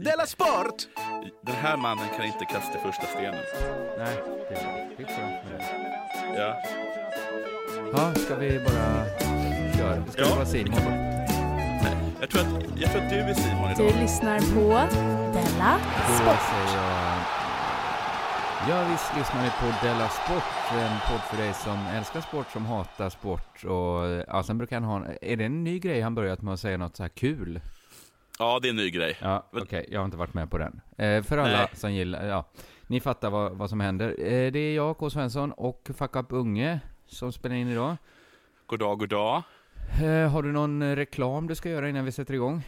Della Sport! Den här mannen kan inte kasta första stenen. Nej, det är skönt med det. Ja. Ja, ska vi bara köra? Ska Ja. det vara Simon? Jag, tror att, jag tror att du är Simon Du idag. lyssnar på Della Sport. Ja, visst lyssnar ni på Della Sport, en podd för dig som älskar sport, som hatar sport och... Ja, sen brukar han ha... Är det en ny grej han börjat med att säga något så här kul? Ja, det är en ny grej. Ja, okej, jag har inte varit med på den. Eh, för alla Nej. som gillar, ja, ni fattar vad, vad som händer. Eh, det är jag, K. Svensson, och Fuck Up Unge som spelar in idag. God dag, god dag. Eh, har du någon reklam du ska göra innan vi sätter igång?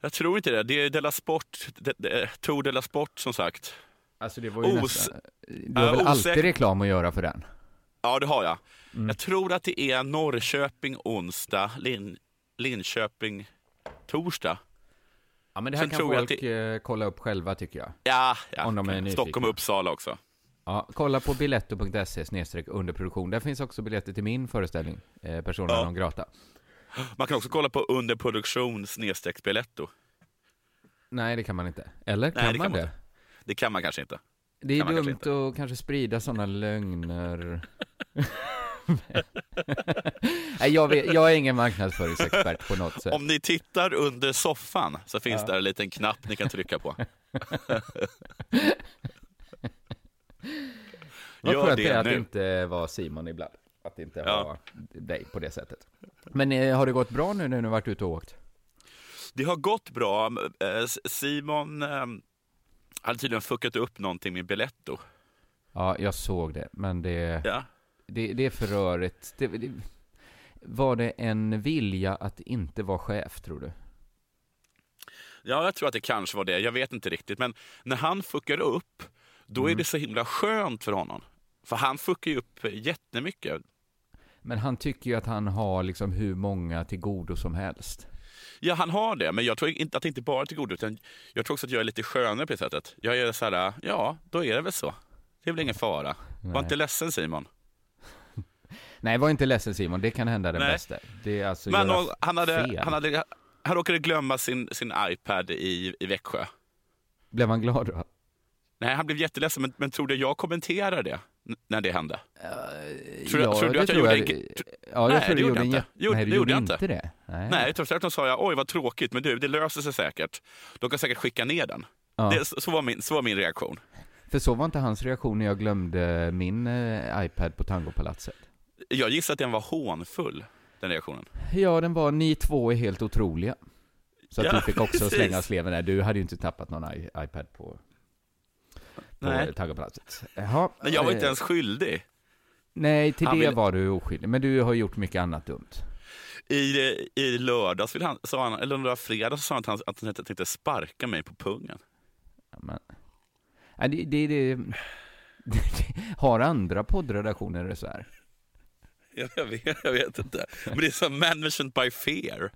Jag tror inte det. Det är Della Sport, de, de, Tor Della Sport som sagt. Alltså det var ju Os- nästan... Du har väl osäker- alltid reklam att göra för den? Ja, det har jag. Mm. Jag tror att det är Norrköping onsdag, Lin, Linköping torsdag. Ja, men det här Sen kan folk att eh, kolla upp själva tycker jag. Ja, ja. Om de är nyfikna. Stockholm och Uppsala också. Ja, kolla på biletto.se underproduktion. Där finns också biljetter till min föreställning, eh, Persona Ja. non grata. Man kan också kolla på underproduktion snedstreck Biletto. Nej, det kan man inte. Eller kan, Nej, det man kan man det? inte. Det kan man kanske inte. Det är kanske dumt inte. att kanske sprida sådana lögner. Nej, jag, vet, jag är ingen marknadsföringsexpert på något sätt. Om ni tittar under soffan så finns Ja. där en liten knapp ni kan trycka på. Vad skönt det att det nu. inte var Simon ibland. Att det inte Ja. var dig på det sättet. Men eh, har det gått bra nu när du varit ute och åkt? Det har gått bra. Eh, Simon eh, hade tydligen fuckat upp någonting med Biletto. Ja, jag såg det, men det, Ja. det, det är för rörigt. Det, det, var det en vilja att inte vara chef, tror du? ja, jag tror att det kanske var det. Jag vet inte riktigt. Men när han fuckar upp, då Mm. är det så himla skönt för honom. För han fuckar ju upp jättemycket. Men han tycker ju att han har liksom hur många till godo som helst. Ja, han har det, men jag tror inte att det inte bara är till godo, utan jag tror också att jag är lite skönare på det sättet. Jag är så här, ja, då är det väl så. Det är väl ingen fara. Var Nej. inte ledsen Simon. Nej, var inte ledsen Simon, det kan hända den Nej. bästa. Det är alltså Men göra han, hade, fel. han, hade, han råkade glömma sin, sin iPad i, i Växjö. Blev han glad då? Nej, han blev jätteledsen, men, men trodde jag kommenterade det när det hände? Tror du- ja, tror du att jag tror gjorde jag. en- Ja, jag Nej, tror det du gjorde gjorde jag inte. Jo, Nej, du gjorde gjorde inte det. Nej. Nej, tvärtom sa jag, oj vad tråkigt, men du, det löser sig säkert. De kan säkert skicka ner den. Ja. Det, så, var min, så var min reaktion. För så var inte hans reaktion när jag glömde min eh, iPad på Tangopalatset. Jag gissar att den var hånfull, den reaktionen. Ja, den var ni två är helt otroliga. Så att Ja, du fick också precis. slänga sleven där. Du hade ju inte tappat någon i- iPad på, på. Jaha, Men jag var inte eh, ens skyldig. Nej, till Han det ville- var du oskyldig. Men du har gjort mycket annat dumt. I, i lördags, vill han, sa han, eller var fredag, sa han att han, att han tänkte sparka mig på pungen. Ja, Men, Nej, det, det, det, har andra poddredaktioner det så här? Jag, jag, vet, jag vet inte. Men det är som management by fear.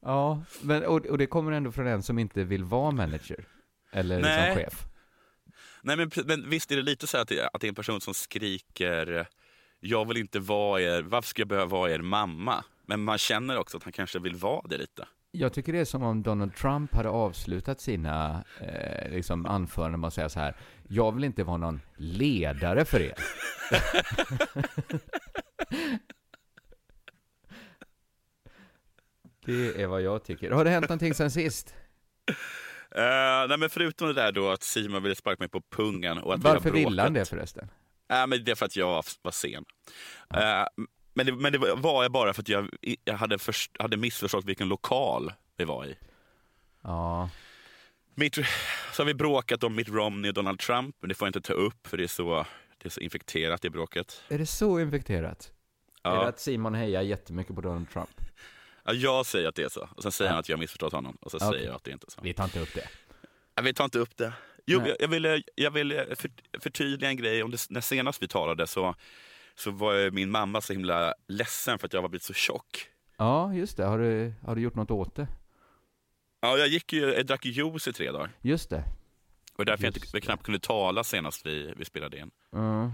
Ja, men, och, och det kommer ändå från en som inte vill vara manager. Eller Nej. liksom chef. Nej, men, men visst är det lite så att det, att det är en person som skriker jag vill inte vara er, varför ska jag behöva vara er mamma? Men man känner också att han kanske vill vara det lite. Jag tycker det är som om Donald Trump hade avslutat sina eh, liksom anföranden med att säga så här. Jag vill inte vara någon ledare för er. det är vad jag tycker. Har det hänt någonting sen sist? Uh, nej, men förutom det där då att Simon ville sparka mig på pungen och att Varför ville han det förresten? Nej, men det är för att jag var, sen. Eh, men, det, men det var jag bara för att jag, jag hade, först, hade missförstått vilken lokal vi var i. Ja, Mitt, så har vi bråkat om Mitt Romney och Donald Trump, men det får jag inte ta upp för det är så, det är så infekterat i bråket. är det så infekterat? Är det Ja. att Simon hejar jättemycket på Donald Trump? Ja, jag säger att det är så, och sen säger Ja. han att jag har missförstått honom, och så Okej. säger jag att det inte är så. Vi tar inte upp det. Jag vill ta inte upp det. Jo, Nej. jag, jag ville, jag ville för, förtydliga en grej. Om det, när senast vi talade så, så var ju min mamma så himla ledsen för att jag var blivit så tjock. Ja, just det. Har du, har du gjort något åt det? Ja, jag, gick ju, jag drack ju juice i tre dagar. Just det. Och därför jag Just inte, jag knappt kunde tala senast vi, vi spelade in. Ja,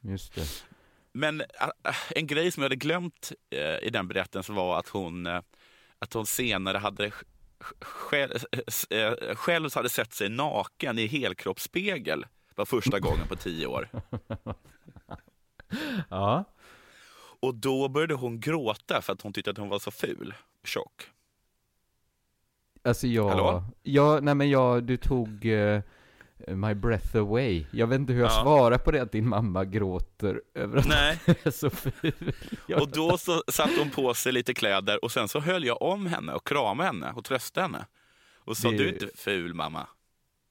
just det. Men äh, äh, en grej som jag hade glömt äh, i den berättelsen var att hon, äh, att hon senare hade själv, eh, själv hade sett sig naken i helkroppsspegel var första gången på tio år. Ja. Och då började hon gråta för att hon tyckte att hon var så ful, tjock. Alltså jag... Hallå? Ja, nej men jag, du tog eh, my breath away. Jag vet inte hur jag Ja. svarar på det att din mamma gråter över att Nej. du är så ful. Jag, Och då så satte hon på sig lite kläder och sen så höll jag om henne och kramade henne och tröstade henne. Och sa, Det- du är inte ful mamma,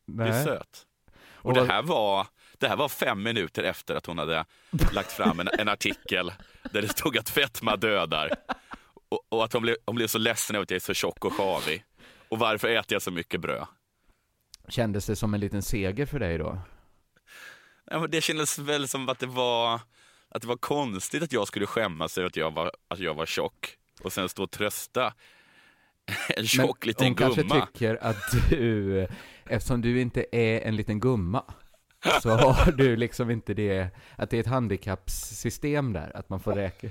du är nej. söt. Och, Och det, här var, det här var fem minuter efter att hon hade lagt fram en, en artikel där det stod att fetma dödar. Och, och att hon blev, hon blev så ledsen över att jag är så tjock och sjavig. Och varför äter jag så mycket bröd? Kändes det som en liten seger för dig då? Ja, det kändes väl som att det var att det var konstigt att jag skulle skämmas över att jag var, att jag var tjock och sen stå och trösta en tjock Men liten hon kanske gumma. tycker att du, eftersom du inte är en liten gumma, så har du liksom inte det, att det är ett handikappssystem där, att man får räkna.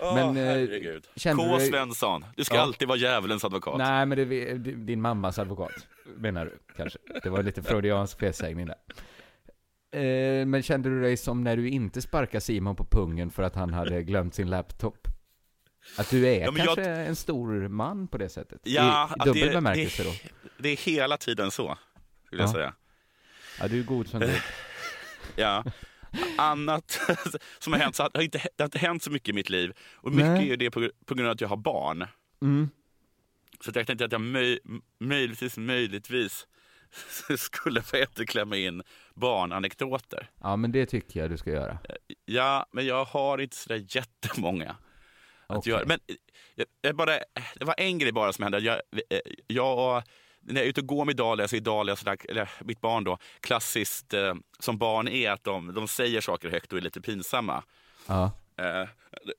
Men, eh, herregud. K. du Svensson, du ska Ja. alltid vara djävulens advokat. Nej, men det är din mammas advokat, menar du kanske? Det var lite freudiansk felsägning där. Eh, men kände du dig som när du inte sparkade Simon på pungen för att han hade glömt sin laptop? Att du är Ja, men jag- kanske en stor man på det sättet? Ja, I, dubbel det- bemärkelse det- då? Det är hela tiden så, skulle jag Ja. säga. Ja, du är god som god. Ja. Annat som har hänt, så har inte, det har inte hänt så mycket i mitt liv. Och mycket Nej. är det på, på grund av att jag har barn. Mm. Så jag tänkte att jag möj, möjligtvis, möjligtvis skulle få efterklämma in barnanekdoter. Ja, men det tycker jag du ska göra. Ja, men jag har inte sådär jättemånga att Okej. göra. Men jag, jag bara, det var en grej bara som hände. Jag, eh, jag, när jag är ute och går med Dahlia, så är Dahlia, sådär, eller mitt barn då, klassiskt eh, som barn är att de, de säger saker högt och är lite pinsamma. Ja. Eh,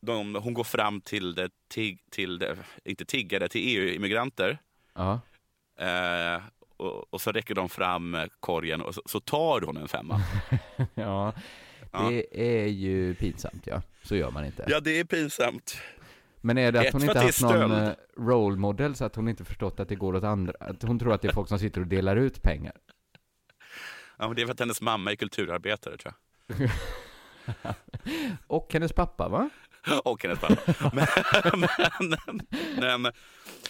de, hon går fram till, det, tig, till det, inte tiggare, till EU-immigranter. Ja. Eh, och, och så räcker de fram eh, korgen och så, så tar hon en femma. ja. Det är ju pinsamt, ja. Så gör man inte. Ja, det är pinsamt. Men är det att Ett, hon inte haft någon stöld. eh, role model så att hon inte förstått att det går åt andra? Att hon tror att det är folk som sitter och delar ut pengar? Ja, men det är för att hennes mamma är kulturarbetare, tror jag. Och hennes pappa, va? och hennes pappa. Men, men, men,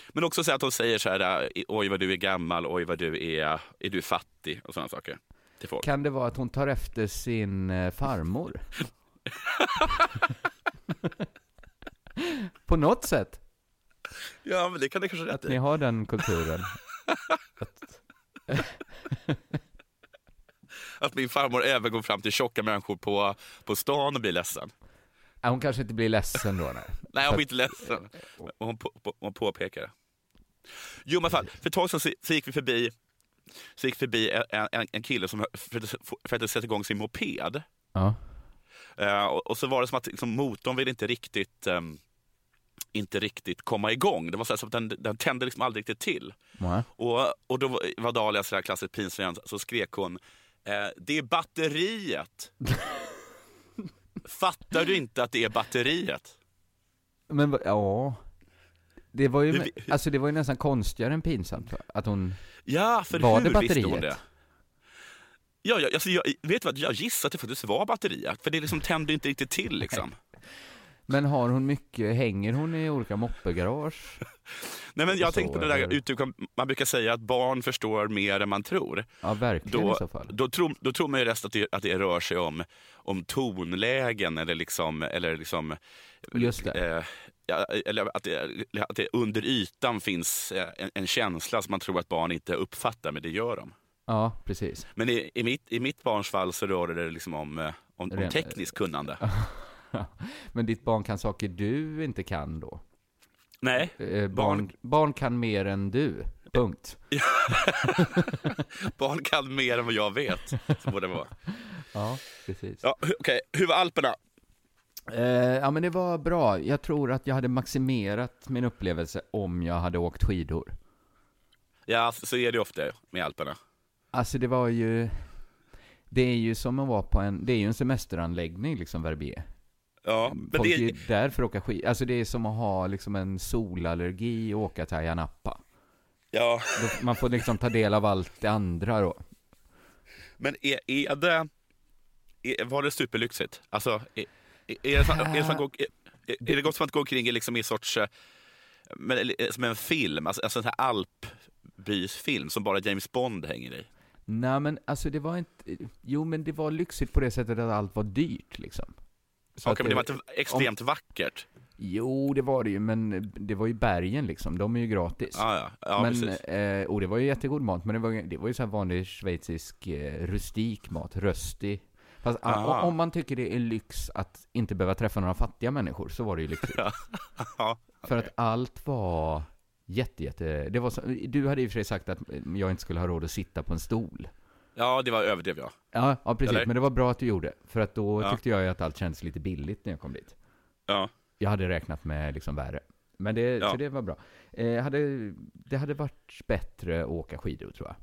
men också så att hon säger så här, oj vad du är gammal, oj vad du är, är du fattig och sådana saker till folk. Kan det vara att hon tar efter sin eh, farmor? På något sätt, Ja, men det kan det kanske rätt att ni har den kulturen. Att min farmor även går fram till tjocka människor på, på stan och blir ledsen. Hon kanske inte blir ledsen då, nej. Nej, hon blir inte ledsen. Hon, på, på, hon påpekar det. Jo, men fall, för ett tag sedan så, gick vi förbi, så gick förbi en, en, en kille som försökte, försökte sätta igång sin moped. Ja. Eh, och, och så var det som att liksom, motorn ville inte riktigt, ehm, inte riktigt komma igång. Det var så som den, den tände liksom aldrig riktigt till. Ja. Och, och då var- Dahlia så här klassiskt pinsam, så skrek hon eh, Det är batteriet! Fattar du inte att det är batteriet? Men ja. Det var ju, alltså det var ju nästan konstigare än pinsamt? Att hon, Ja, för Var hur det visste hon batteriet? det? Ja, ja alltså, jag, vet vad, jag gissar att det faktiskt var batteriet, för det liksom tände inte riktigt till. Liksom. Men har hon mycket, hänger hon i olika moppegarage? Nej, men jag Så, tänkte på det där eller? uttrycket, man brukar säga att barn förstår mer än man tror. Ja, verkligen Då, i så fall. då, tror, då tror man ju rest att det, att det rör sig om, om tonlägen eller liksom, eller liksom Just det. Eh, eller att det, att det under ytan finns eh, en, en känsla som man tror att barn inte uppfattar, men det gör de. Ja, precis. Men i, i, mitt, i mitt barns fall så rör det liksom om, eh, om, om tekniskt kunnande. Men ditt barn kan saker du inte kan då? Nej, Eh, barn, Barn- barn kan mer än du, punkt. barn kan mer än vad jag vet. Så borde det vara. Ja, precis. Ja, Okej, hur var Alperna? Eh, ja, men det var bra. Jag tror att jag hade maximerat min upplevelse om jag hade åkt skidor. Ja, så är det ofta med Alperna. Alltså det var ju... Det är ju som att vara på en... Det är ju en semesteranläggning liksom, Verbier. Ja, men Folk det, är där för att åka skid. Alltså det är som att ha liksom en solallergi och åka till Ayia Napa. Ja, man får liksom ta del av allt det andra då. men är, är det... Är, var det superlyxigt? Alltså, är, är, är, det, som- är, det som att gå, är, är det gott som att gå omkring i liksom i sorts... eh, Men, eller, som en film, alltså, alltså en sån här alpbysfilm som bara James Bond hänger i. Nej men alltså det var inte, jo men det var lyxigt på det sättet att allt var dyrt liksom. Så Okej, men det var inte extremt vackert. Jo, det var det ju, men det var ju bergen liksom, de är ju gratis. Ja, ja, ja men, eh, och det var ju jättegod mat, men det var, det var ju så här vanlig schweizisk eh, rustik mat, röstig. Fast a, Aha. om man tycker det är lyx att inte behöva träffa några fattiga människor, så var det ju lyxigt. Ja, För att allt var jätte, jätte, det var så, du hade i och för sig sagt att jag inte skulle ha råd att sitta på en stol. Ja, det var överdrev jag. Ja, ja precis, Eller? men det var bra att du gjorde, för att då Ja. tyckte jag ju att allt kändes lite billigt när jag kom dit. Ja, Jag hade räknat med liksom värre. Men det, Ja. så det var bra. Eh, hade, det hade varit bättre att åka skidor tror jag.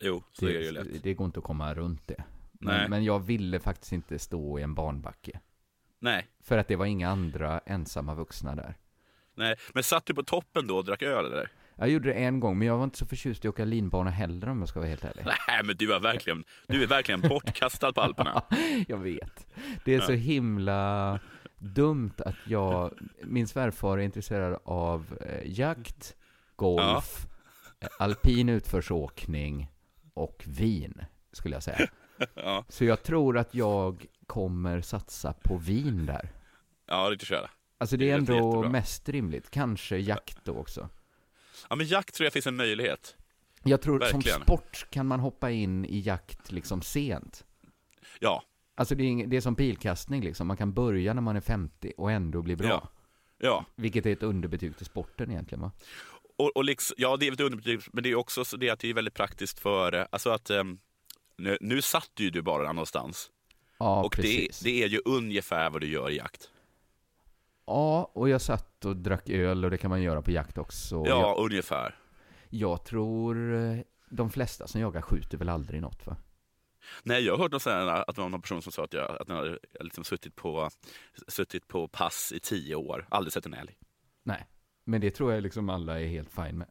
jo, så är det ju lätt. det går inte att komma runt det. Nej. Men, men jag ville faktiskt inte stå i en barnbacke. Nej, För att det var inga andra ensamma vuxna där. nej. Men satt du på toppen då och drack öl eller? Jag gjorde det en gång, men jag var inte så förtjust i att åka linbana heller om jag ska vara helt ärlig. Nej, men du är verkligen, du är verkligen bortkastad på Alperna. jag vet. Det är så himla dumt att jag, min svärfar är intresserad av eh, jakt, golf, eh, alpin utförsåkning och vin, skulle jag säga. Ja, Så jag tror att jag kommer satsa på vin där. ja det är köra. Alltså det Det är ändå jättebra. mest rimligt. Kanske jakt då också. Ja, men jakt tror jag finns en möjlighet. Jag tror som Verkligen. sport kan man hoppa in i jakt liksom sent. Ja, Alltså det är, ing- det är som pilkastning liksom. Man kan börja när man är 50 och ändå bli bra. Ja. ja. Vilket är ett underbetyg till sporten egentligen va? Och, och liksom, ja, det är ett underbetyg, men det är också så det att det är väldigt praktiskt för, eh, alltså att ehm, nu, nu satt ju du bara någonstans. Ja, och det, precis. det är ju ungefär vad du gör i jakt. Ja, och jag satt och drack öl och det kan man göra på jakt också. Ja, Jag, ungefär. jag tror eh, de flesta som jagar skjuter väl aldrig något va? Nej, jag har hört någon sån här, att det var någon person som sa att, jag, att den hade liksom suttit, på, suttit på pass i tio år, aldrig sett en älg. Nej. Men det tror jag liksom alla är helt fine med.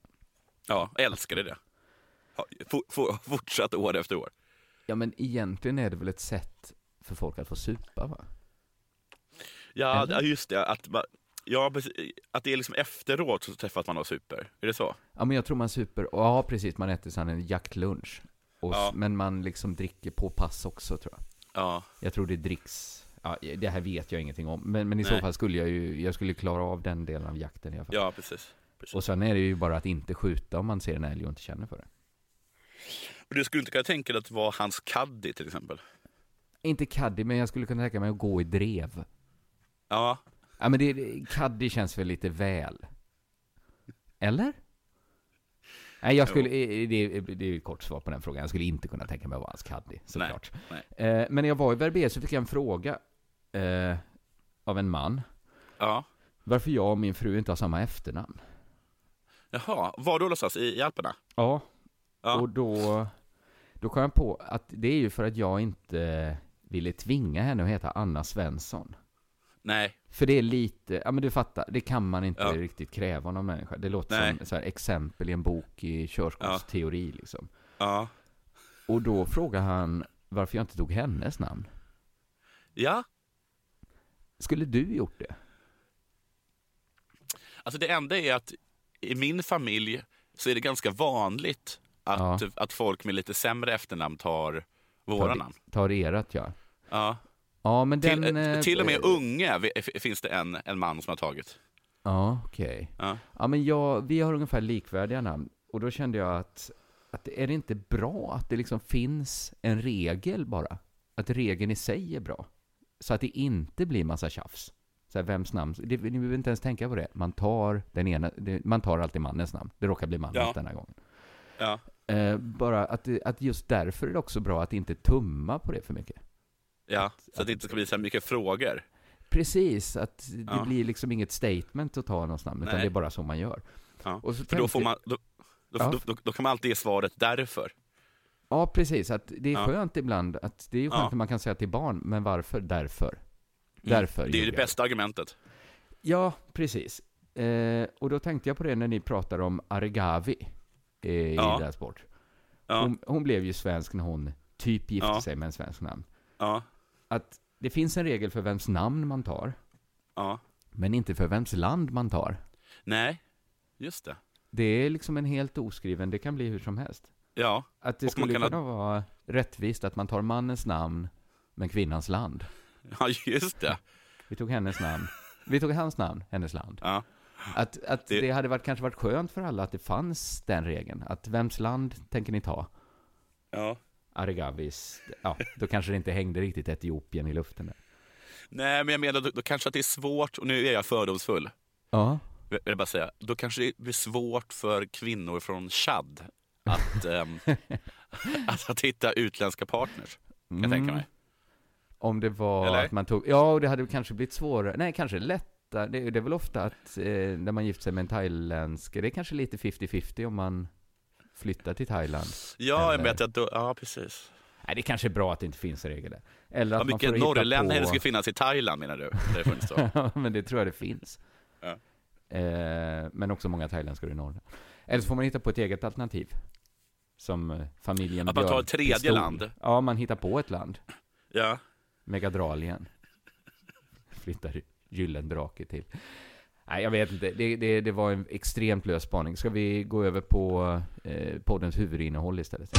Ja, älskade det. Ja, for, for, fortsatt år efter år. Ja, men egentligen är det väl ett sätt för folk att få supa va? Ja, Eller? just det. Att, man, ja, att det är liksom efteråt så träffas man och super. Är det så? Ja, men jag tror man super, ja precis, man äter sen en jaktlunch. Och, Ja. Men man liksom dricker på pass också tror jag. Ja, Jag tror det dricks, ja, det här vet jag ingenting om. Men, men i så Nej. fall skulle jag ju, jag skulle klara av den delen av jakten i alla fall. ja precis. precis. Och sen är det ju bara att inte skjuta om man ser en älg och inte känner för det. Du skulle inte kunna tänka dig att vara hans caddy till exempel? Inte caddy, men jag skulle kunna tänka mig att gå i drev. Ja, Ja men det, caddy känns väl lite väl? Eller? Nej, jag skulle, eh, det, det är ju ett kort svar på den frågan. Jag skulle inte kunna tänka mig att vara hans caddy, såklart. nej. Eh, men när jag var i Verbier så fick jag en fråga eh, av en man. ja. Varför jag och min fru inte har samma efternamn. Jaha, var då någonstans? I, i Alperna? Ja, Ja. och då, då kom jag på att det är ju för att jag inte ville tvinga henne att heta Anna Svensson. Nej, För det är lite, ja men du fattar, det kan man inte Ja. riktigt kräva av någon människa. Det låter Nej. som så här, exempel i en bok i körkortsteori liksom. ja. Och då frågade han varför jag inte tog hennes namn. Ja, Skulle du gjort det? alltså det enda är att i min familj så är det ganska vanligt att, Ja. att folk med lite sämre efternamn tar våra Tar- namn. Tar erat ja. Ja. Ja men Till, den... eh, eh, till och med eh, f- finns det en, en man som har tagit. Ja, okej. Ja. Ja, men jag, vi har ungefär likvärdiga namn. Och då kände jag att, att är det inte bra att det liksom finns en regel bara? Att regeln i sig är bra. Så att det inte blir massa tjafs. Så här, vems namn? Det, ni behöver inte ens tänka på det. Man tar den ena, det, man tar alltid mannens namn. Det råkar bli mannens Ja. denna gången. Ja. Eh, bara att, att just därför är det också bra att inte tumma på det för mycket. Ja, så att det inte ska bli så här mycket frågor. Precis, att det Ja. blir liksom inget statement att ta någons namn, utan Nej. det är bara så man gör. Ja. Och så För då, får man, då, då, Ja. då, då, kan man alltid ge svaret därför. Ja, precis. Att det är Ja. skönt ibland. Att det är skönt att man kan säga till barn, men varför? Därför. Mm. Därför Det är ju det bästa argumentet. Ja, precis. Eh, och då tänkte jag på det när ni pratar om Argavi. i Ja. Della Sport. Hon, hon blev ju svensk när hon typ gifte sig med en svensk namn. ja, Att det finns en regel för vems namn man tar, ja. men inte för vems land man tar. Nej, just det. Det är liksom en helt oskriven, det kan bli hur som helst. Ja, Att det Och skulle kunna vara rättvist att man tar mannens namn, men kvinnans land. ja just det. Vi tog hennes namn. Vi tog hans namn, hennes land. Ja, Att, att det... Det- hade varit, kanske varit skönt för alla att det fanns den regeln. Att vems land tänker ni ta? ja. Aregavis. Ja, då kanske det inte hängde riktigt Etiopien i luften där. Nej, men jag menar då, då kanske att det är svårt, och nu är jag fördomsfull, Ja. vill jag bara säga, då kanske det blir svårt för kvinnor från Chad att, ehm, att, att hitta utländska partners, kan jag tänka mig. Om det var Eller? att man tog, ja, det hade kanske blivit svårare, nej, kanske lättare, det, det är väl ofta att eh, när man gifter sig med en thailändsk, det är kanske lite 50-50 om man flyttar till Thailand. Ja, jag Eller- vet att då, ja precis. Nej, det kanske är bra att det inte finns regler. Eller att Vad man får hitta norrländare det på... skulle finnas i Thailand menar du? Det funnits så. Ja, men det tror jag det finns. Ja. Eh, men också många thailändskor i norr. Eller så får man hitta på ett eget alternativ. Som eh, familjen Att man tar ett tredje Pistol. land. Ja, man hittar på ett land. Ja. Megadralien. Flyttar Gyllendrake till. Nej, jag vet inte. Det, det, det var en extremt lös spaning. Ska vi gå över på eh, poddens huvudinnehåll istället?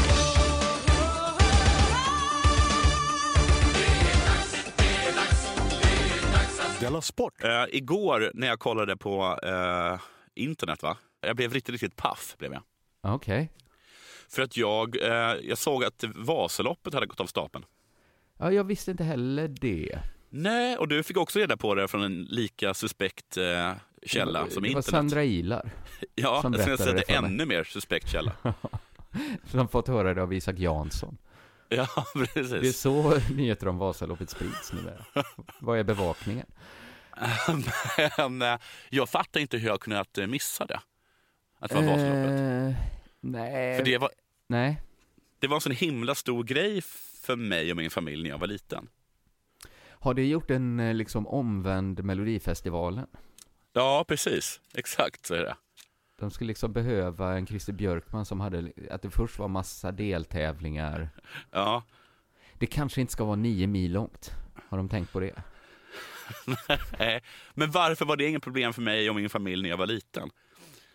Della Sport! Eh, igår när jag kollade på eh, internet, va? jag blev riktigt, riktigt paff. Blev jag. Okej. För att jag, eh, jag såg att Vasaloppet hade gått av stapeln. Ja, jag visste inte heller det. Nej, och du fick också reda på det från en lika suspekt eh, källa det som var internet. Sandra Ilar ja, som jag skulle säga det det ännu mer suspekt källa. som fått höra det av Isak Jansson. ja, Det är precis. så nyheter om Vasaloppet sprids numera. Vad är bevakningen? Men eh, jag fattar inte hur jag kunnat eh, missa det. Att det var Vasaloppet. Eh, nej. För det var, nej. det var en sån himla stor grej för mig och min familj när jag var liten. Har det gjort en eh, liksom omvänd Melodifestivalen? Ja, precis. Exakt så är det. De skulle liksom behöva en Christer Björkman som hade, att det först var massa deltävlingar. Ja, Det kanske inte ska vara nio mil långt. Har de tänkt på det? Eh, Men varför var det ingen problem för mig och min familj när jag var liten?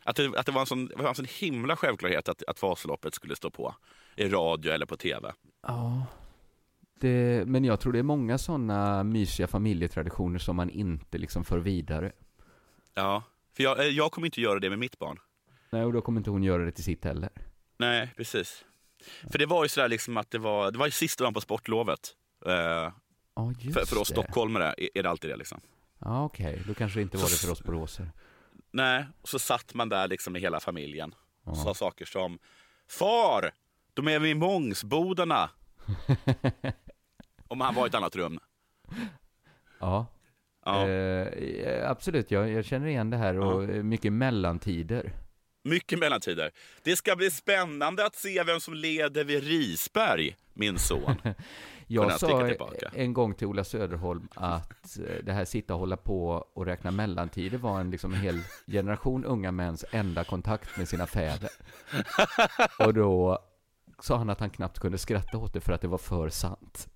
Att det, att det var en sån, var en sån himla självklarhet att, att Vasaloppet skulle stå på i radio eller på tv. Ja. Det, men jag tror det är många sådana mysiga familjetraditioner som man inte liksom för vidare. Ja, för jag, eh, jag kommer inte göra det med mitt barn. Nej, och då kommer inte hon göra det till sitt heller. Nej, precis. För det var ju sådär liksom att det var, det var ju sista dagen på sportlovet. Eh, just för, för oss det. stockholmare är, det alltid det liksom. Ja, okej. Då kanske det inte var det för oss boråsare. Nej, och så satt man där liksom med hela familjen och Ja. sa saker som Far! De är vid Mångsbodarna! Om han var i ett annat rum. Ja. Ja. Eh, absolut, jag, jag känner igen det här och eh, mycket mellantider. Mycket mellantider. Det ska bli spännande att se vem som leder vid Risberg, min son. Jag sa en gång till Ola Söderholm att eh, det här sitta och hålla på och räkna mellantider var en liksom en hel generation unga mäns enda kontakt med sina fäder. Och då sa han att han knappt kunde skratta åt det för att det var för sant.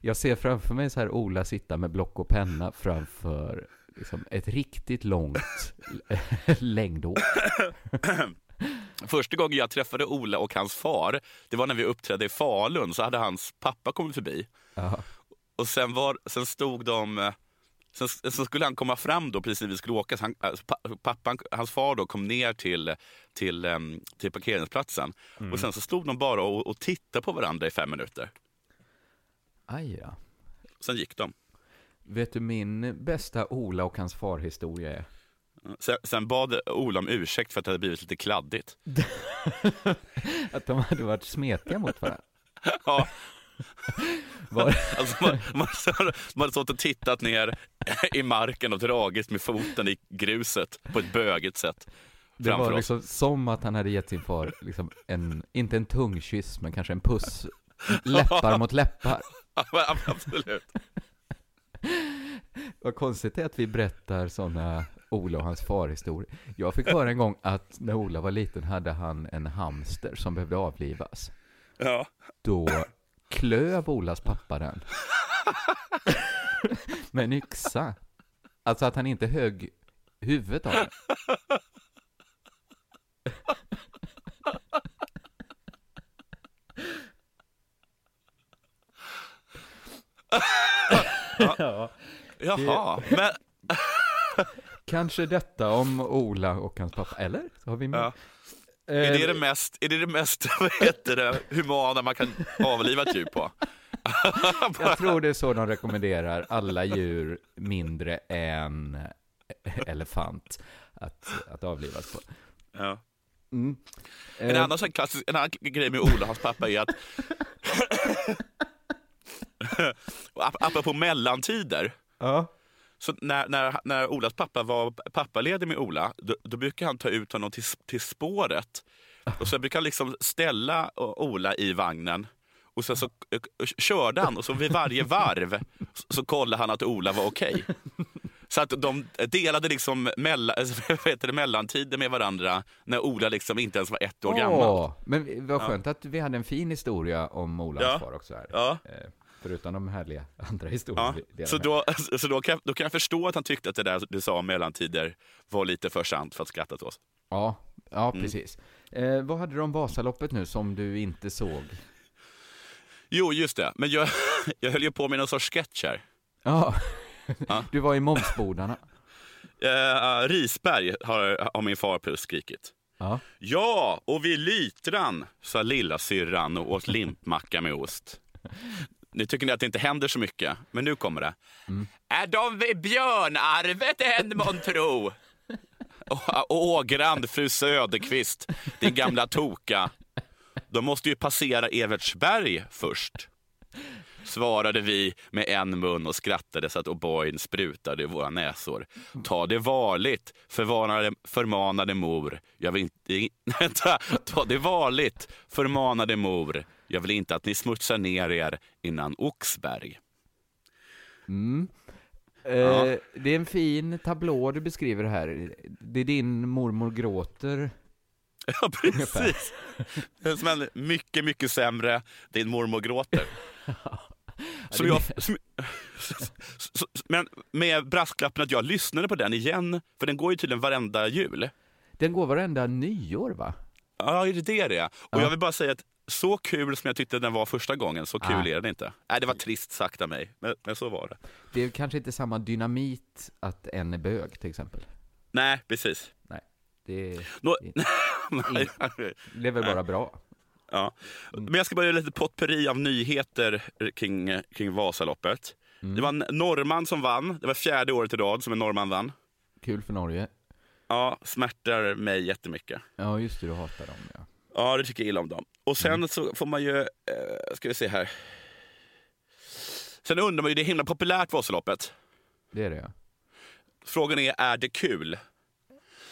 Jag ser framför mig så här Ola sitta med block och penna framför liksom ett riktigt långt längdår. Första gången jag träffade Ola och hans far, det var när vi uppträdde i Falun, så hade hans pappa kommit förbi. Ja. Och sen, var, sen stod de... Sen, sen skulle han komma fram då precis när vi skulle åka. Så han, alltså, pa- pappan, hans far då kom ner till, till, till parkeringsplatsen. Och sen så stod de bara och, och tittade på varandra i fem minuter. Aj ja. Sen gick de. Vet du min bästa Ola och hans far-historia är? Sen, sen bad Ola om ursäkt för att det hade blivit lite kladdigt. Att de hade varit smetiga mot varandra. Ja, Var, alltså man, man, man hade stått och tittat ner i marken och dragit med foten i gruset på ett bögigt sätt. det var oss. liksom som att han hade gett sin far, liksom en, inte en tungkyss, men kanske en puss. Läppar mot läppar. Ja, Absolut. Vad konstigt det är att vi berättar sådana Ola och hans farhistoria. Jag fick höra en gång att när Ola var liten hade han en hamster som behövde avlivas. Ja. Då klöv Olas pappa den. Med en yxa. Alltså att han inte högg huvudet av den. ja. Jaha, men Kanske detta om Ola och hans pappa, eller? Så har vi med. Ja. Eh, är det det mest, är det det mest vad heter det, humana man kan avliva ett djur på? Jag tror det är så de rekommenderar alla djur mindre än elefant att, att avlivas på. Ja. Mm. En, Eh, annan, sån klassisk, en annan grej med Ola hans pappa är att apropå mellantider, Ja. Så när, när, när Olas pappa var pappaledig med Ola, då, då brukar han ta ut honom till, till spåret. Och så brukar han liksom ställa Ola i vagnen. Och sen så eh, körde han och så vid varje varv så, kollade han att Ola var okej. Så att de delade liksom mellan, det, mellantider med varandra när Ola liksom inte ens var ett år gammal. Åh, men vad skönt att vi hade en fin historia om Ola och Ja. far också här. Ja. Förutom de härliga andra historierna. Ja, så då, så då, kan, då kan jag förstå att han tyckte att det där du sa om mellantider var lite för sant för att skratta åt oss. Ja, ja Mm. precis. Eh, vad hade du om Vasaloppet nu som du inte såg? Jo, just det. Men jag, jag höll ju på med någon sorts sketch här. Ja, du var i Momsbodarna. Eh, Risberg har, har min far skrikit. Ja. Ja, och vid Lytran, sa lilla syrran och åt limpmacka med ost. Nu tycker ni att det inte händer så mycket, men nu kommer det. Är de vid Björnarvet än månntro? Ågrand, fru Söderqvist, din gamla toka. De måste ju passera Evertsberg först. Svarade vi med en mun och skrattade så att O'boyn sprutade i våra näsor. Ta det varligt, förvarnade, förmanade mor. Jag vill inte... Vänta, ta det varligt, förmanade mor. Jag vill inte att ni smutsar ner er innan Oxberg. Mm. Eh, Ja. Det är en fin tablå du beskriver här. Det är din mormor gråter. Ja, precis. Men mycket, mycket sämre. Din mormor gråter. Som jag, som, men med brasklappen att jag lyssnade på den igen, för den går ju tydligen varenda jul. Den går varenda nyår va? Ja, är det det det? Och Ja. jag vill bara säga att så kul som jag tyckte den var första gången, så kul Ah. är den inte. Nej, det var trist sagt av mig, men, men så var det. Det är kanske inte samma dynamit att en är bög till exempel. Nej, precis. Nej, det, är- Nå, det väl bara bra. ja. Men jag ska bara göra lite potpurri av nyheter kring, kring Vasaloppet. Mm. Det var en norrman som vann. Det var fjärde året i rad som en norrman vann. Kul för Norge. Ja, smärtar mig jättemycket. Ja, just det, du hatar dem ja. Ja, det tycker jag illa om dem. Och sen så får man ju, eh, ska vi se här. Sen undrar man ju, det är himla populärt Vasaloppet. Det är det ja. Frågan är, är det kul?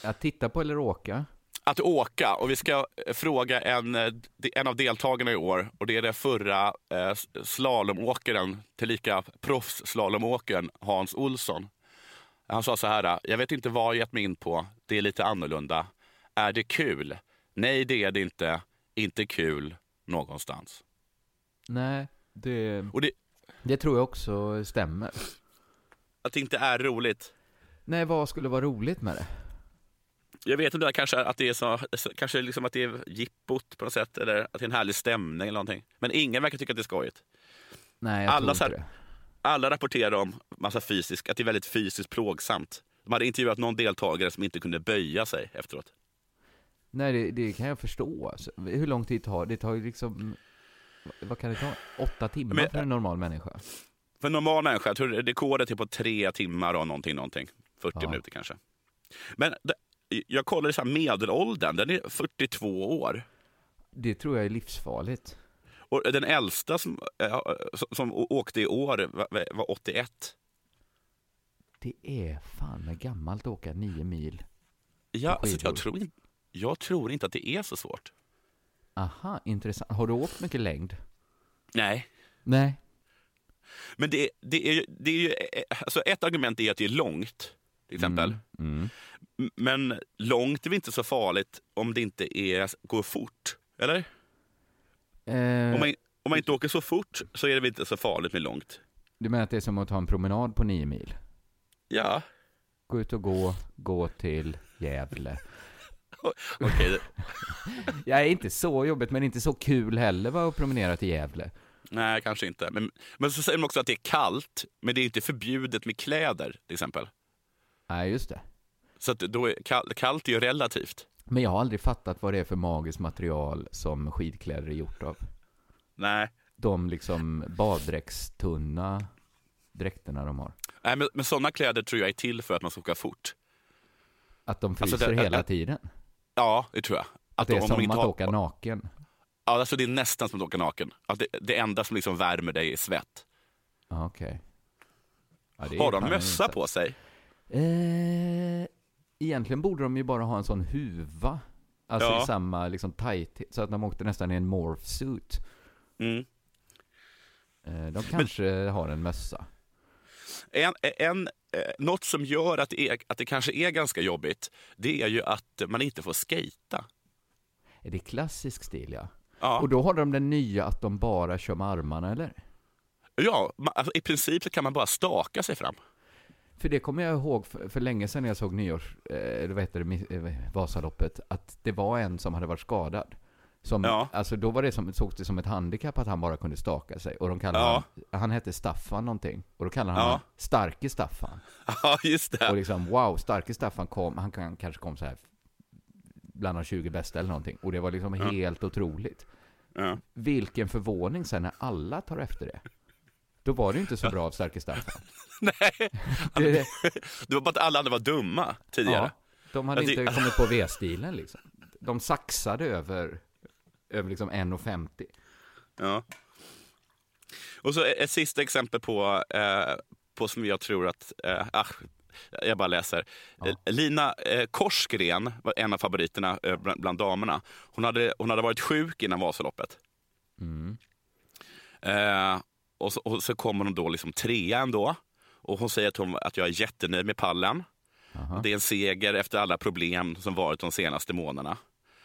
Att titta på eller åka? Att åka, och vi ska eh, fråga en, eh, en av deltagarna i år, och det är den förra eh, slalomåkaren, tillika proffsslalomåkaren Hans Olsson. Han sa så här, jag vet inte vad jag gett mig in på, det är lite annorlunda. Är det kul? Nej, det är det inte. Inte kul någonstans. Nej, det, Och det, det tror jag också stämmer. att det inte är roligt. Nej, vad skulle vara roligt med det? Jag vet inte, kanske att det är så, kanske liksom att det är jippot på något sätt, eller att det är en härlig stämning eller någonting. Men ingen verkar tycka att det är skojigt. Nej, jag Alla tror inte det. Alla rapporterar om massa fysisk, att det är väldigt fysiskt plågsamt. De hade intervjuat någon deltagare som inte kunde böja sig efteråt. Nej, det, det kan jag förstå. Alltså, hur lång tid tar det? Det tar ju liksom... Vad kan det ta? Åtta timmar Men- för en normal människa? För en normal människa, jag tror rekordet är på tre timmar och någonting, någonting. 40 Ja. minuter kanske. Men det, jag kollade så här medelåldern, den är 42 år. Det tror jag är livsfarligt. Och den äldsta som, äh, som- åkte i år var, var 81. Det är fan gammalt att åka nio mil. Ja, På så skidor. jag, tror, in- jag tror inte att det är så svårt. Aha, intressant. Har du åkt mycket längd? Nej. Nej. Men det, det är, ju- det är ju, eh, alltså ett argument är att det är långt. till exempel. Mm. Mm. Men långt är väl inte så farligt om det inte är, går fort? Eller? Eh, Om, man, om man inte åker så fort så är det väl inte så farligt med långt? Du menar att det är som att ta en promenad på nio mil? Ja, Gå ut och gå, gå till Gävle. okej. Jag är inte så jobbigt, men inte så kul heller va, att promenera till Gävle. Nej, kanske inte. Men, men så säger de också att det är kallt, men det är inte förbjudet med kläder till exempel. Nej, just det. Så att då är, kall, kallt är ju relativt. Men jag har aldrig fattat vad det är för magiskt material som skidkläder är gjort av. Nej, De liksom baddräktstunna dräkterna de har. Nej men, men sådana kläder tror jag är till för att man ska åka fort. Att de Alltså, fryser det- hela att- tiden. Ja, det tror jag. Att det är som att har- åka naken. Ja, alltså det är nästan som att åka naken. Att det, det enda som liksom värmer dig är svett. Ja, okej. Ja, det är Har de mössa inte- på sig? Eh, egentligen borde de ju bara ha en sån huva. Alltså Ja. i samma liksom tight, så att de åkte nästan i en morph suit. Mm. Eh, de kanske har en mössa. En, en, eh, något som gör att det, är, att det kanske är ganska jobbigt, det är ju att man inte får skejta. Är det klassisk stil ja? Ja, Och då har de den nya att de bara kör med armarna eller? ja alltså, i princip kan man bara staka sig fram. För det kommer jag ihåg för, för länge sedan när jag såg nyårs, eh, eller vad heter det, eh, Vasaloppet, att det var en som hade varit skadad. Som, Ja. Alltså då var det som, sågs det som ett handikapp att han bara kunde staka sig. Och de kallade Ja. han, han hette Staffan någonting. Och då kallade han Ja. honom Starke Staffan. Ja, just Och det. liksom wow, Starke Staffan kom, han kan, kanske kom så här bland de 20 bästa eller någonting. Och det var liksom Ja. helt otroligt. Vilken förvåning sen när alla tar efter det. Då var det inte så bra av Starke Staffan. Nej, Det, det var bara att alla andra var dumma tidigare. De hade inte kommit på V-stilen liksom. De saxade över, över liksom 1,50. Ja. Och så ett sista exempel på, eh, på som jag tror att... Eh, ah, jag bara läser. Ja. Eh, Lina eh, Korsgren var en av favoriterna eh, bland, bland damerna. Hon hade, hon hade varit sjuk innan Vasaloppet. Mm. Eh, och, så, och så kommer hon då liksom trea ändå. Och hon säger att, hon, att jag är jättenöjd med pallen. Aha. Det är en seger efter alla problem som varit de senaste månaderna.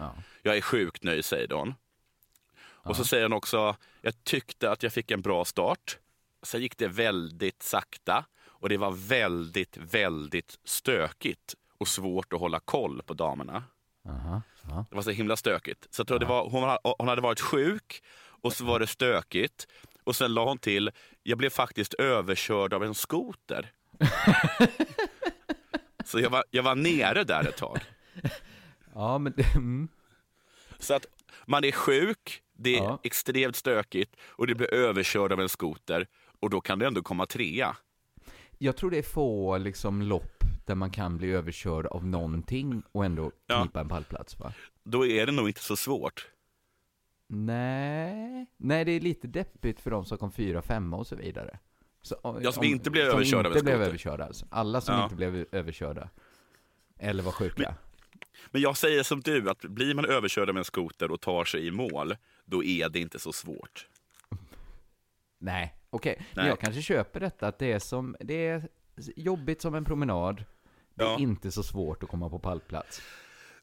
Ja. Jag är sjukt nöjd, säger hon. Och så Ja. säger hon också, jag tyckte att jag fick en bra start. Sen gick det väldigt sakta och det var väldigt, väldigt stökigt och svårt att hålla koll på damerna. Aha. Ja. Det var så himla stökigt. Så det var, hon, hon hade varit sjuk och så var det stökigt. Och sen la hon till, jag blev faktiskt överkörd av en skoter. så jag var, jag var nere där ett tag. ja, men mm. Så att man är sjuk, det är Ja. extremt stökigt och det blir överkörd av en skoter och då kan det ändå komma trea. Jag tror det är få liksom lopp där man kan bli överkörd av någonting och ändå Ja. knipa en pallplats va? Då är det nog inte så svårt. Nej. Nej, det är lite deppigt för de som kom fyra, femma och så vidare. Så, Ja, som inte blev som överkörda en inte blev överkörda alltså. Alla som Ja. inte blev överkörda. Eller var sjuka. Men jag säger som du, att blir man överkörd av en skoter och tar sig i mål, då är det inte så svårt. Nej, okej. Men Nej. jag kanske köper detta att det är som, det är jobbigt som en promenad. Det är Ja. inte så svårt att komma på pallplats.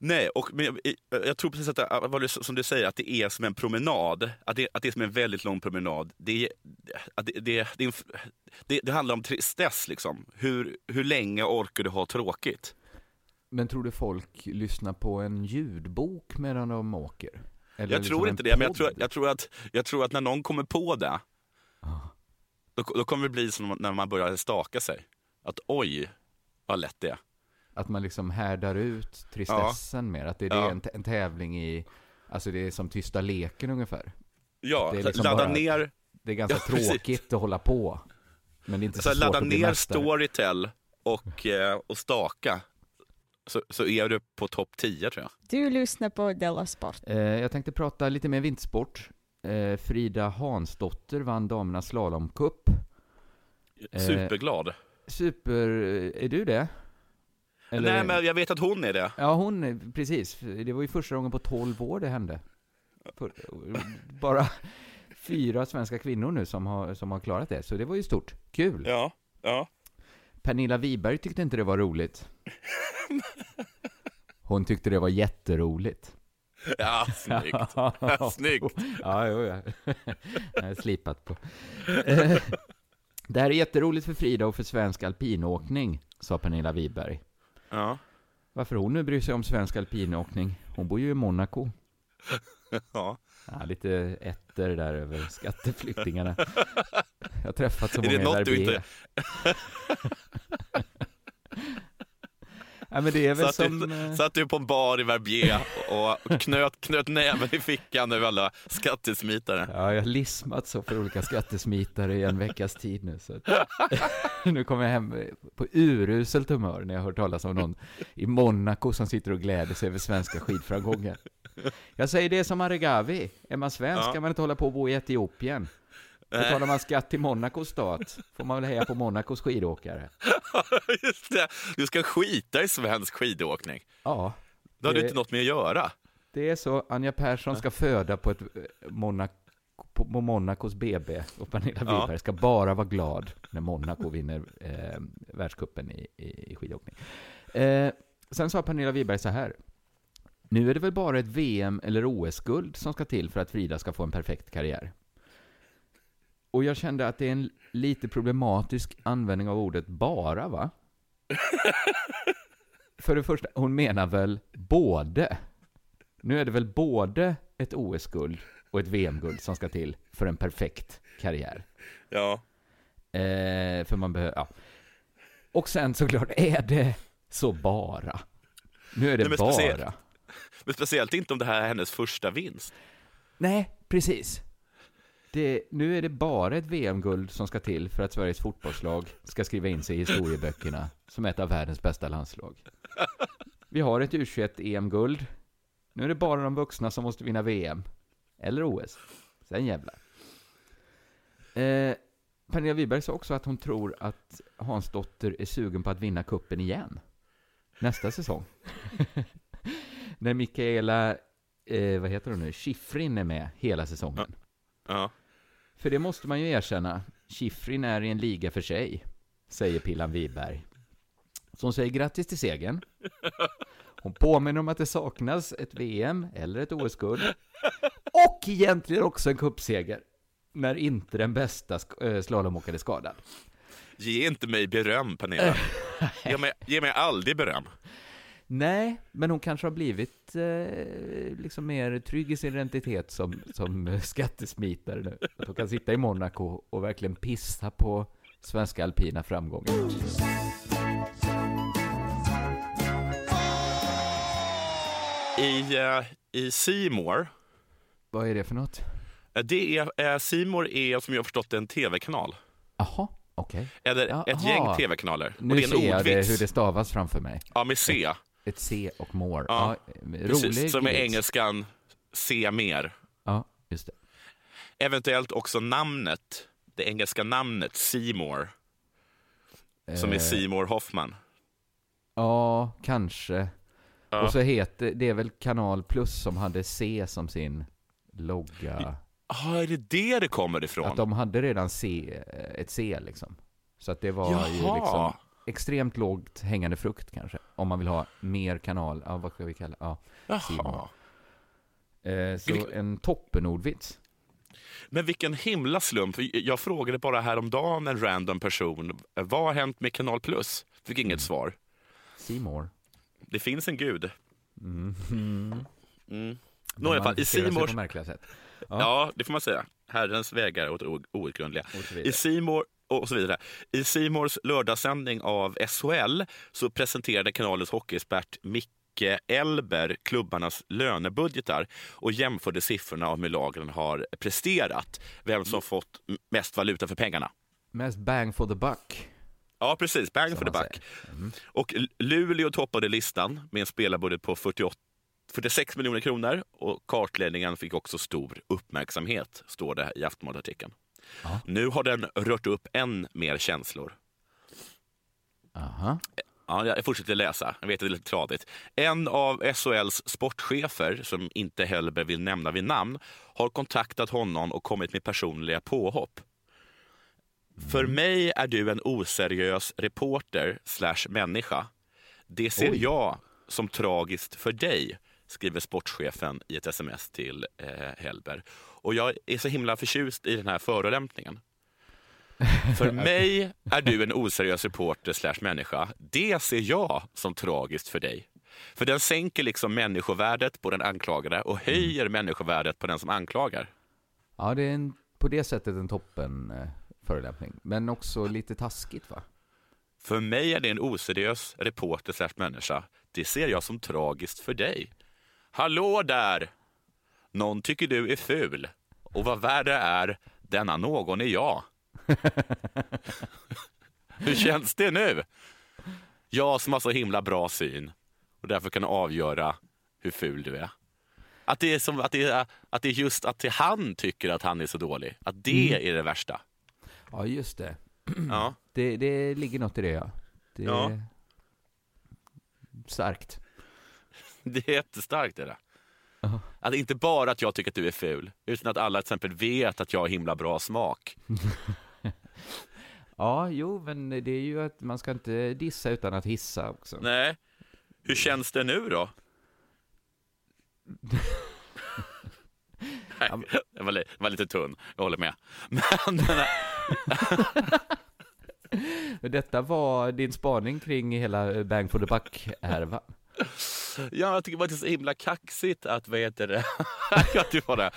Nej, och, men jag, jag tror precis att vad du- som du säger, att det är som en promenad. Att det, att det är som en väldigt lång promenad. Det, att det, det, det, det handlar om tristess, liksom. Hur, hur länge orkar du ha tråkigt? Men tror du folk lyssnar på en ljudbok medan de åker? Eller Jag liksom tror inte det, men jag podd? tror, jag, tror att, jag tror att när någon kommer på det, Ah. då, då kommer det bli som när man börjar staka sig. Att oj, vad lätt det är. Att man liksom härdar ut tristessen mer. Att det, det Ja. är en, en tävling i, alltså det är som tysta leken ungefär. Ja, är så liksom ladda bara- ner, Det är ganska Ja, precis. tråkigt att hålla på. Men det är inte så, så svårt ladda ner. Storytel och, eh, och staka. Så, så är du på topp 10 tror jag. Du lyssnar på Della Sport. Eh, jag tänkte prata lite mer vintersport. Eh, Frida Hansdotter vann damernas slalomcup. Eh, Superglad. Super, är du det? Eller- Nej, men jag vet att hon är det. Ja, hon, är- precis. Det var ju första gången på 12 år det hände. Bara fyra svenska kvinnor nu som har, som har klarat det, så det var ju stort. Kul! Ja, ja. Pernilla Wiberg tyckte inte det var roligt. Hon tyckte det var jätteroligt. Ja, snyggt. Snyggt. Ja, jo, ja. Jag har slipat på. Eh, Det här är jätteroligt för Frida och för svensk alpinåkning, sa Pernilla Wiberg. Ja. Varför hon nu bryr sig om svensk alpinåkning? Hon bor ju i Monaco. Ja. Ja, lite etter där över skatteflyktingarna. Jag har träffat så Är det många i något du inte- Ja, men det är väl Satt, som... du, eh, satt du på en bar i Verbier och knöt, knöt näven i fickan över alla skattesmitare? Ja, jag har lismat så för olika skattesmitare i en veckas tid nu. Så att, nu kommer jag hem på uruselt humör när jag hör talas om någon i Monaco som sitter och gläder sig över svenska skidframgångar. Jag säger det som Aregawi. Är man svensk Ja. kan man inte hålla på och bo i Etiopien. Betalar man skatt till Monacos stat får man väl heja på Monacos skidåkare. Just det. Du ska skita i svensk skidåkning. Ja, Det har du inte något med att göra. det är så. Anja Persson ska föda på ett eh, Monaco på, Monacos BB och Pernilla Ja. Wiberg ska bara vara glad när Monaco vinner eh, världscupen i, i, i skidåkning. Eh, sen sa Pernilla Wiberg så här. Nu är det väl bara ett VM eller OS-guld som ska till för att Frida ska få en perfekt karriär. Och jag kände att det är en lite problematisk användning av ordet bara, va? För det första, hon menar väl både. Nu är det väl både ett OS-guld och ett VM-guld som ska till för en perfekt karriär. Ja. Eh, för man behöver, ja. Och sen såklart, är det så bara? Nu är det Nej, men bara. speciellt. Men speciellt inte om det här är hennes första vinst. Nej, precis. Det, nu är det bara ett VM-guld som ska till för att Sveriges fotbollslag ska skriva in sig i historieböckerna som ett av världens bästa landslag. Vi har ett U21-EM-guld. E nu är det bara de vuxna som måste vinna VM. Eller OS. Sen jävlar. Eh, Pernilla Wiberg sa också att hon tror att Hansdotter är sugen på att vinna kuppen igen. Nästa säsong. När Mikaela, eh, vad heter hon nu, Schifrin är med hela säsongen. Ja. För det måste man ju erkänna. Schifrin är i en liga för sig, säger Pillan Wiberg. Hon säger grattis till segern. Hon påminner om att det saknas ett VM eller ett OS-guld. Och egentligen också en cupseger. När inte den bästa eh, slalomåkaren är skadad. Ge inte mig beröm, Pernilla. Ge mig, ge mig aldrig beröm. Nej, men hon kanske har blivit eh, liksom mer trygg i sin identitet som, som skattesmitare nu. Att hon kan sitta i Monaco och verkligen pissa på svenska alpina framgångar. I, eh, i Seymour, Vad är det för något? eh, det är, eh, Seymour är som jag har förstått en tv-kanal. Jaha, okej. Eller Jaha. ett gäng tv-kanaler. Och Nu det är en ser jag det, ordvits. hur det stavas framför mig. Ja, med C. Ett C och more. Ja, Ja, Precis, som är vits. engelskan se mer. Ja, just det. Eventuellt också namnet, det engelska namnet Seymour, som är Eh, Seymour Hoffman. Ja, kanske. Ja. Och så heter det är väl Kanal Plus som hade C som sin logga. Ah, är det det det kommer ifrån? Att de hade redan C, ett C liksom. Så att det var ju Jaha. liksom extremt lågt hängande frukt kanske. Om man vill ha mer kanal, ja vad ska vi kalla ja. Jaha. Eh, så Vilk- en toppenordvits. Men vilken himla slump. Jag frågade bara häromdagen en random person, eh, vad har hänt med Kanal Plus? Fick inget svar. Seymour. Det finns en gud. Mm. Mm. De Nå, i alla fall, i märkliga sätt. Ja. det får man säga. Herrens vägar är outgrundliga. I Seymour och så vidare. I Seymours lördagssändning av SHL så presenterade kanalens hockeyexpert Micke Elber klubbarnas lönebudgetar och jämförde siffrorna av hur lagen har presterat. Vem som fått m- mest valuta för pengarna. Mest bang for the buck. Ja, precis. Bang Som for the buck. Och L- Luleå toppade listan med en spelarbudget på 48 46 miljoner kronor och kartläggningen fick också stor uppmärksamhet, står det i Aftonbladet-artikeln. Ja. Nu har den rört upp än mer känslor. Aha. Ja, jag fortsätter läsa. Jag vet att det är lite tradigt. En av SHLs sportchefer, som inte Hellberg vill nämna vid namn, har kontaktat honom och kommit med personliga påhopp. För mig är du en oseriös reporter slash människa. Det ser Oj. jag som tragiskt för dig, skriver sportchefen i ett sms till eh, Hellberg. Och jag är så himla förtjust i den här förolämpningen. För mig är du en oseriös reporter slash människa. Det ser jag som tragiskt för dig. För den sänker liksom människovärdet på den anklagade och höjer människovärdet på den som anklagar. Ja, det är en, på det sättet en toppen eh, förolämpning. Men också lite taskigt va? För mig är det en oseriös reporter slash människa. Det ser jag som tragiskt för dig. Hallå där! Någon tycker du är ful. Och vad värre är, denna någon är jag. Hur känns det nu? Jag som har så himla bra syn och därför kan avgöra hur ful du är. Att det är, som, att det är, att det är just att han tycker att han är så dålig. Att det är det värsta. Ja, just det. Ja. Det, det ligger något i det ja. Det Ja. starkt. Det är jättestarkt. Är det. Ja. Att inte bara att jag tycker att du är ful, utan att alla till exempel vet att jag har himla bra smak. Ja, jo, men det är ju att man ska inte dissa utan att hissa också. Nej. Hur känns det nu då? Nej, det var, li- var lite tunn, jag håller med. Men den Men Detta var din spaning kring hela Bang for the Buck-härvan. Ja, jag tycker bara det är så himla kaxigt att, vad heter det, att du det.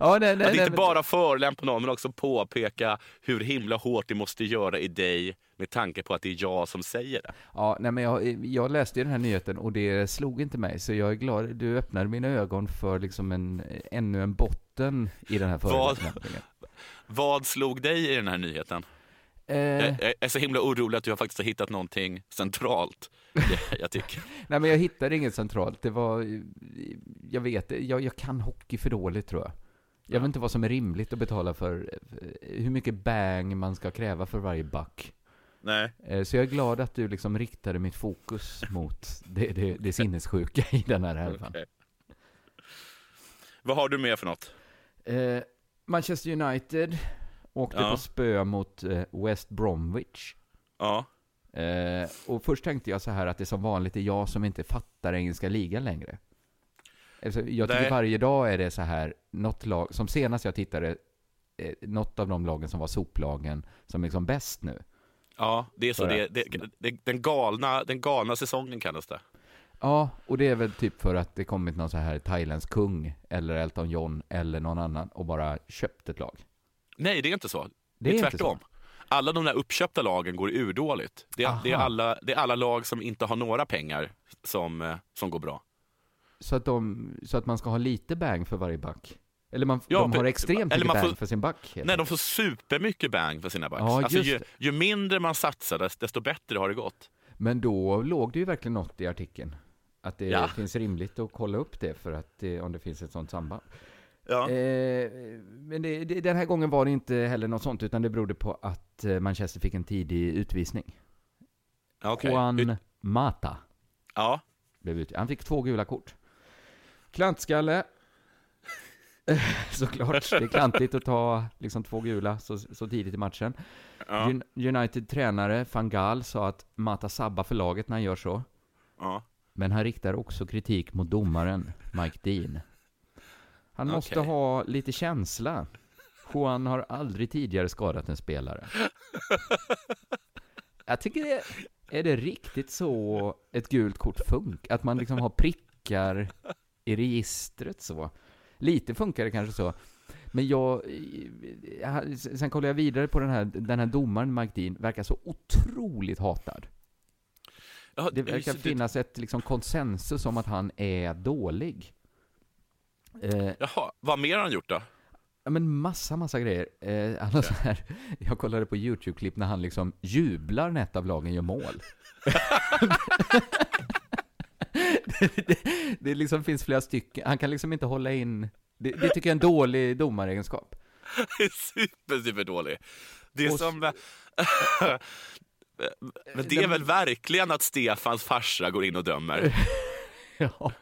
Ja, nej, nej, Att nej, inte men- bara förolämpa någon, men också påpeka hur himla hårt det måste göra i dig med tanke på att det är jag som säger det. Ja, nej, men jag, jag läste ju den här nyheten och det slog inte mig, så jag är glad. Du öppnade mina ögon för liksom en, ännu en botten i den här Vad? förolämpningen. Vad slog dig i den här nyheten? Eh, Jag, jag är så himla orolig att du har faktiskt har hittat någonting centralt. Jag, jag tycker. nej, men jag hittade inget centralt. Det var, jag vet, jag, jag kan hockey för dåligt tror jag. Jag vet inte vad som är rimligt att betala för, hur mycket bang man ska kräva för varje back. Nej. Eh, Så jag är glad att du liksom riktade mitt fokus mot det, det, det sinnessjuka i den här härvan. Okej. Vad har du med för något? Eh, Manchester United åkte Ja. på spö mot eh, West Bromwich. Ja. Eh, och först tänkte jag så här att det som vanligt är jag som inte fattar engelska ligan längre. Alltså, jag tycker Nej. varje dag är det så här, något lag, som senast jag tittade, eh, något av de lagen som var soplagen som är liksom bäst nu. Ja, det är så. Det, att- det, det, den, galna, den galna säsongen kallas det. Ja, och det är väl typ för att det kommit någon så här thailändsk kung, eller Elton John, eller någon annan och bara köpt ett lag. Nej, det är inte så. Det Det är, tvärtom. Alla de där uppköpta lagen går urdåligt. Det är, det, är alla, det är alla lag som inte har några pengar som, eh, som går bra. Så att, de, så att man ska ha lite bang för varje back? Eller man, Ja, de har extremt eller mycket bang får- för sin back? helt Nej, de får supermycket bang för sina backs. Ja, alltså, ju, ju mindre man satsar, dest- desto bättre har det gått. Men då låg det ju verkligen något i artikeln. Att det Ja. finns rimligt att kolla upp det för att om det finns ett sånt samband. Ja. Eh, men det, det, den här gången var det inte heller något sånt, utan det berodde på att eh, Manchester fick en tidig utvisning. Okej. Juan Ut- Mata Ja. blev ut. Han fick två gula kort. Klantskalle. Såklart, det är klantigt att ta liksom två gula så, så tidigt i matchen. Ja. Un- United-tränare van Gaal sa att Mata sabbar för laget när han gör så. ja. Men han riktar också kritik mot domaren, Mike Dean. Han måste Okej. ha lite känsla. Juan har aldrig tidigare skadat en spelare. Jag tycker det, är det riktigt så ett gult kort funkar? Att man liksom har prickar i registret så? Lite funkar det kanske så. Men jag, jag, sen kollar jag vidare på den här, den här domaren Mike Dean, verkar så otroligt hatad. Ja, Det verkar det- finnas ett liksom konsensus om att han är dålig. Eh, Jaha, vad mer har han gjort då? ja, men massa, massa grejer. Eh, har så här, jag kollade på YouTube-klipp när han liksom jublar när ett av lagen gör mål. det, det, det liksom finns flera stycken, han kan liksom inte hålla in, det, det tycker jag är en dålig domaregenskap. super, super dålig. Det är Och som... Men det är väl verkligen att Stefans farsa går in och dömer? Ja.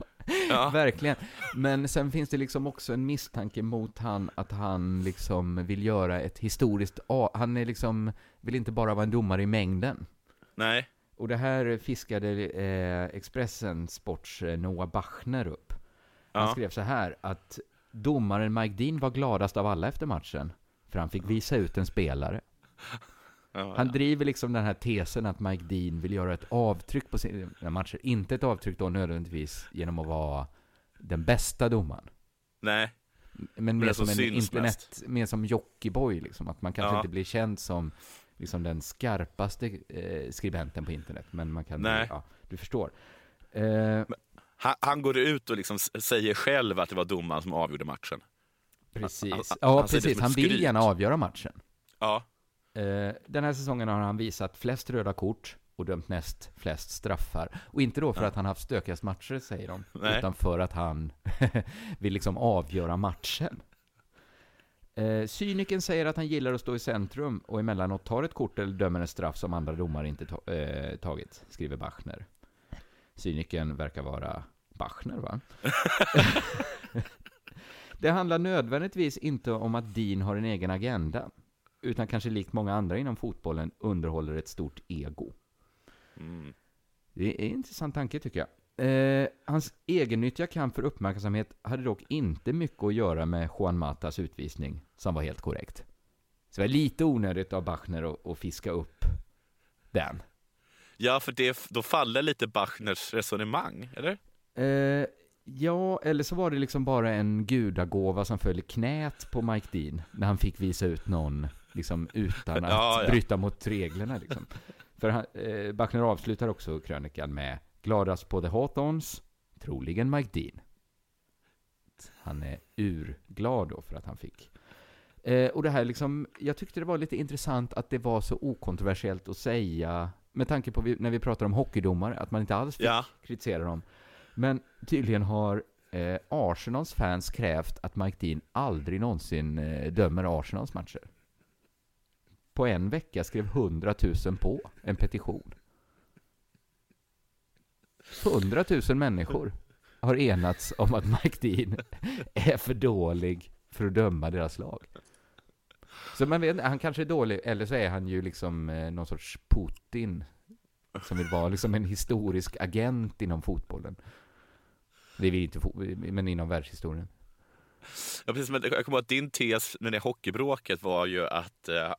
Ja. Verkligen. Men sen finns det liksom också en misstanke mot han att han liksom vill göra ett historiskt... Han är liksom, vill inte bara vara en domare i mängden. Nej. Och det här fiskade eh, Expressen Sports eh, Noah Bachner upp. Han Ja. skrev så här att domaren Mike Dean var gladast av alla efter matchen. För han fick visa ut en spelare. Ja, Han driver liksom den här tesen att Mike Dean vill göra ett avtryck på sina matcher. Inte ett avtryck då nödvändigtvis genom att vara den bästa domaren. Nej. Men mer som som en internet, mer som Jockeyboy liksom. Att man kanske Ja. inte blir känd som liksom den skarpaste eh, skribenten på internet. Men man kan, Nej. ja, du förstår. Eh, Han, han går ut och liksom säger själv att det var domaren som avgjorde matchen. precis. han- ja, han det precis. Han vill gärna avgöra matchen. Ja. Eh, den här säsongen har han visat flest röda kort och dömt näst flest straffar. Och inte då för Ja. att han haft stökigast matcher, säger de, Nej. utan för att han vill liksom avgöra matchen. Eh, cynikern säger att han gillar att stå i centrum och emellanåt tar ett kort eller dömer en straff som andra domare inte ta- eh, tagit, skriver Bachner. Cynikern verkar vara Bachner, va? Det handlar nödvändigtvis inte om att Dean har en egen agenda, utan kanske likt många andra inom fotbollen underhåller ett stort ego. Mm. Det är en intressant tanke tycker jag. Eh, hans egennyttiga kamp för uppmärksamhet hade dock inte mycket att göra med Juan Matas utvisning, som var helt korrekt. Så det var lite onödigt av Bachner att, att fiska upp den. Ja, för det, då faller lite Bachners resonemang, eller? Eh, ja, eller så var det liksom bara en gudagåva som föll i knät på Mike Dean när han fick visa ut någon liksom utan att Ja, ja. bryta mot reglerna. Liksom. För han, eh, Bachner avslutar också krönikan med gladast på The Hawthorns, troligen Mike Dean. Han är urglad då för att han fick. Eh, och det här liksom, jag tyckte det var lite intressant att det var så okontroversiellt att säga, med tanke på vi, när vi pratar om hockeydomare, att man inte alls fick Ja. kritisera dem. Men tydligen har eh, Arsenals fans krävt att Mike Dean aldrig någonsin eh, dömer Arsenals matcher. På en vecka skrev 100 000 på en petition. 100 000 människor har enats om att Mike Dean är för dålig för att döma deras lag. Så man vet, han kanske är dålig, eller så är han ju liksom eh, någon sorts Putin som vill vara liksom en historisk agent inom fotbollen. Det är vi inte, men inom världshistorien. Ja, precis, men jag kommer ihåg att din tes med det hockeybråket var ju att eh,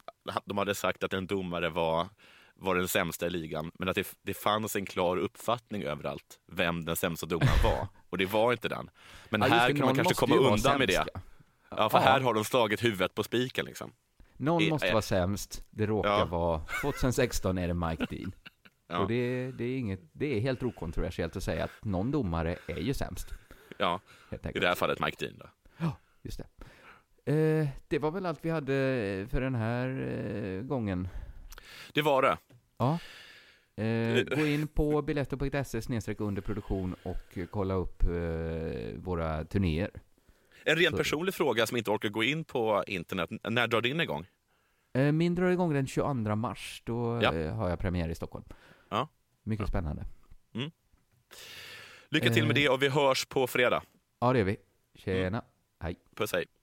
de hade sagt att en domare var, var den sämsta i ligan, men att det, det fanns en klar uppfattning överallt vem den sämsta domaren var. Och det var inte den. Men Ja, här det, kan man kanske komma undan med det. sämst, ja. Ja, för Ja. här har de slagit huvudet på spiken liksom. Någon Eh, måste vara sämst. Det råkar vara... 2016 är det Mike Dean. Och det, det, är inget, det är helt okontroversiellt att säga att någon domare är ju sämst. Ja, i det här fallet Mike Dean då. Just det. Eh, det var väl allt vi hade för den här eh, gången. Det var det. Ja. Eh, gå in på biletto.se snedstreck under produktion och eh, kolla upp eh, våra turnéer. En ren Så- personlig fråga som inte orkar gå in på internet. När drar din igång? Eh, min drar igång den 22 mars. Då Ja. eh, har jag premiär i Stockholm. Ja. Mycket Ja. spännande. Lycka till med Eh. det och vi hörs på fredag. Ja, det är vi. Tjena. Puss hej.